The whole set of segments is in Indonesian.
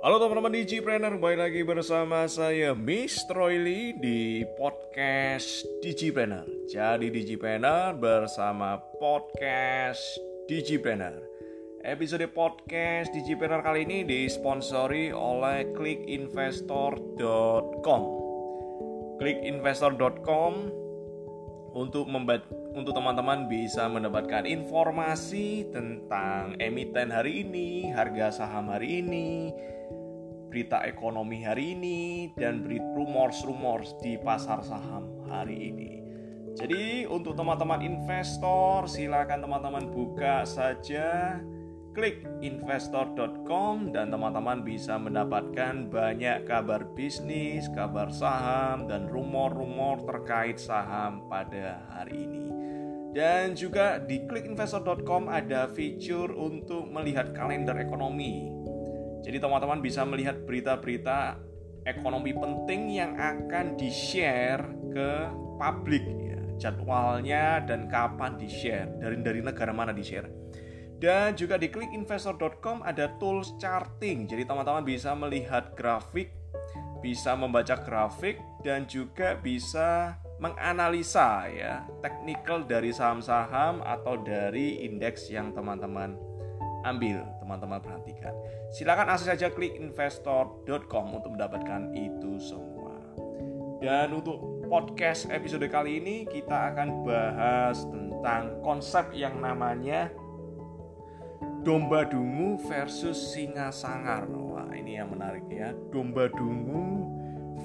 teman-teman Digipreneur, kembali lagi bersama saya Miss Troily di podcast Digipreneur. Jadi Digipreneur bersama podcast Digipreneur. Episode podcast Digipreneur kali ini disponsori oleh clickinvestor.com. Clickinvestor.com untuk membaca untuk teman-teman bisa mendapatkan informasi tentang emiten hari ini, harga saham hari ini, berita ekonomi hari ini dan berita rumors-rumors di pasar saham hari ini. Jadi untuk teman-teman investor silakan teman-teman buka saja klik investor.com dan teman-teman bisa mendapatkan banyak kabar bisnis, kabar saham dan rumor-rumor terkait saham pada hari ini. Dan juga di klikinvestor.com ada fitur untuk melihat kalender ekonomi jadi teman-teman bisa melihat berita-berita ekonomi penting yang akan di-share ke publik ya. Jadwalnya dan kapan di-share, dari dari negara mana di-share. Dan juga di klickinvestor.com ada tools charting. Jadi teman-teman bisa melihat grafik, bisa membaca grafik dan juga bisa menganalisa ya teknikal dari saham-saham atau dari indeks yang teman-teman ambil teman-teman perhatikan. Silakan akses saja klik investor.com untuk mendapatkan itu semua. Dan untuk podcast episode kali ini kita akan bahas tentang konsep yang namanya domba dungu versus singa sangar. Wah ini yang menarik ya. Domba dungu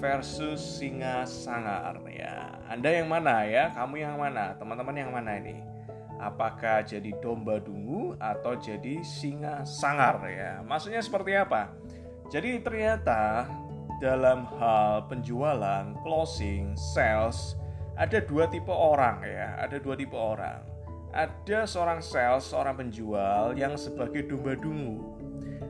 versus singa sangar ya. Anda yang mana ya? Kamu yang mana? Teman-teman yang mana ini apakah jadi domba dungu atau jadi singa sangar ya. Maksudnya seperti apa? Jadi ternyata dalam hal penjualan, closing, sales ada dua tipe orang ya, ada dua tipe orang. Ada seorang sales, seorang penjual yang sebagai domba dungu.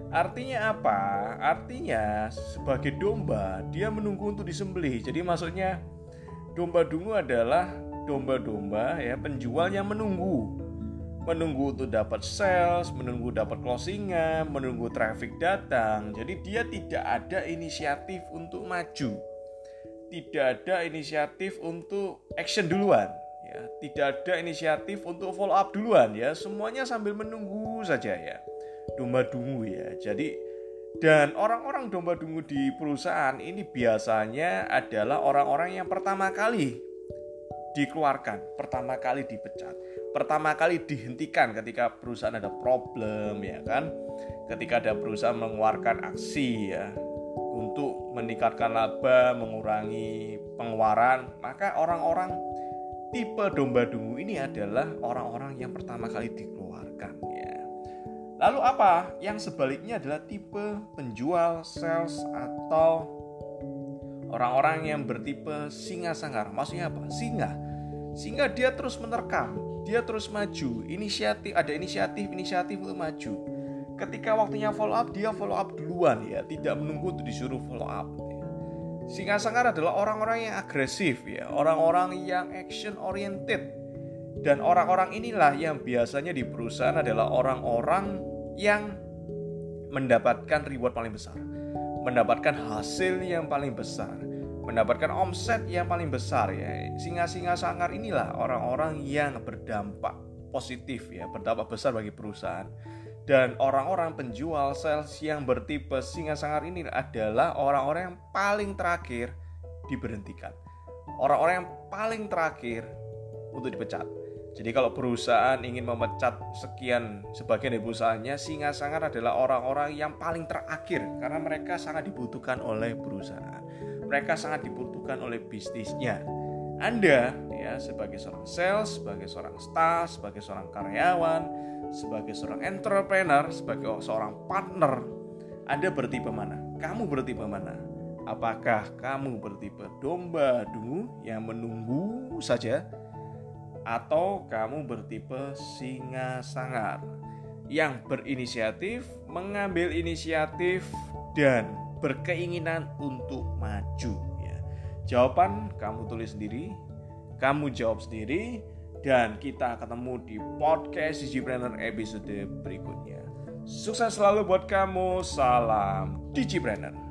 Artinya apa? Artinya sebagai domba dia menunggu untuk disembelih. Jadi maksudnya domba dungu adalah domba-domba ya penjual yang menunggu menunggu untuk dapat sales, menunggu dapat closingan, menunggu traffic datang. Jadi dia tidak ada inisiatif untuk maju. Tidak ada inisiatif untuk action duluan, ya. Tidak ada inisiatif untuk follow up duluan ya. Semuanya sambil menunggu saja ya. Domba dungu ya. Jadi dan orang-orang domba dungu di perusahaan ini biasanya adalah orang-orang yang pertama kali dikeluarkan, pertama kali dipecat, pertama kali dihentikan ketika perusahaan ada problem ya kan, ketika ada perusahaan mengeluarkan aksi ya untuk meningkatkan laba, mengurangi pengeluaran, maka orang-orang tipe domba dungu ini adalah orang-orang yang pertama kali dikeluarkan ya. Lalu apa? Yang sebaliknya adalah tipe penjual, sales atau orang-orang yang bertipe singa sanggar. Maksudnya apa? Singa sehingga dia terus menerkam, dia terus maju, inisiatif ada inisiatif inisiatif untuk maju. Ketika waktunya follow up, dia follow up duluan ya, tidak menunggu untuk disuruh follow up. Singa sangar adalah orang-orang yang agresif ya, orang-orang yang action oriented. Dan orang-orang inilah yang biasanya di perusahaan adalah orang-orang yang mendapatkan reward paling besar, mendapatkan hasil yang paling besar mendapatkan omset yang paling besar ya. Singa-singa sangar inilah orang-orang yang berdampak positif ya, berdampak besar bagi perusahaan. Dan orang-orang penjual sales yang bertipe singa sangar ini adalah orang-orang yang paling terakhir diberhentikan. Orang-orang yang paling terakhir untuk dipecat. Jadi kalau perusahaan ingin memecat sekian sebagian dari perusahaannya, singa sangar adalah orang-orang yang paling terakhir karena mereka sangat dibutuhkan oleh perusahaan mereka sangat dibutuhkan oleh bisnisnya. Anda ya sebagai seorang sales, sebagai seorang staff, sebagai seorang karyawan, sebagai seorang entrepreneur, sebagai seorang partner, Anda bertipe mana? Kamu bertipe mana? Apakah kamu bertipe domba dungu yang menunggu saja atau kamu bertipe singa sangar yang berinisiatif, mengambil inisiatif dan berkeinginan untuk maju ya. Jawaban kamu tulis sendiri, kamu jawab sendiri dan kita ketemu di podcast Digipreneur episode berikutnya. Sukses selalu buat kamu. Salam Digipreneur.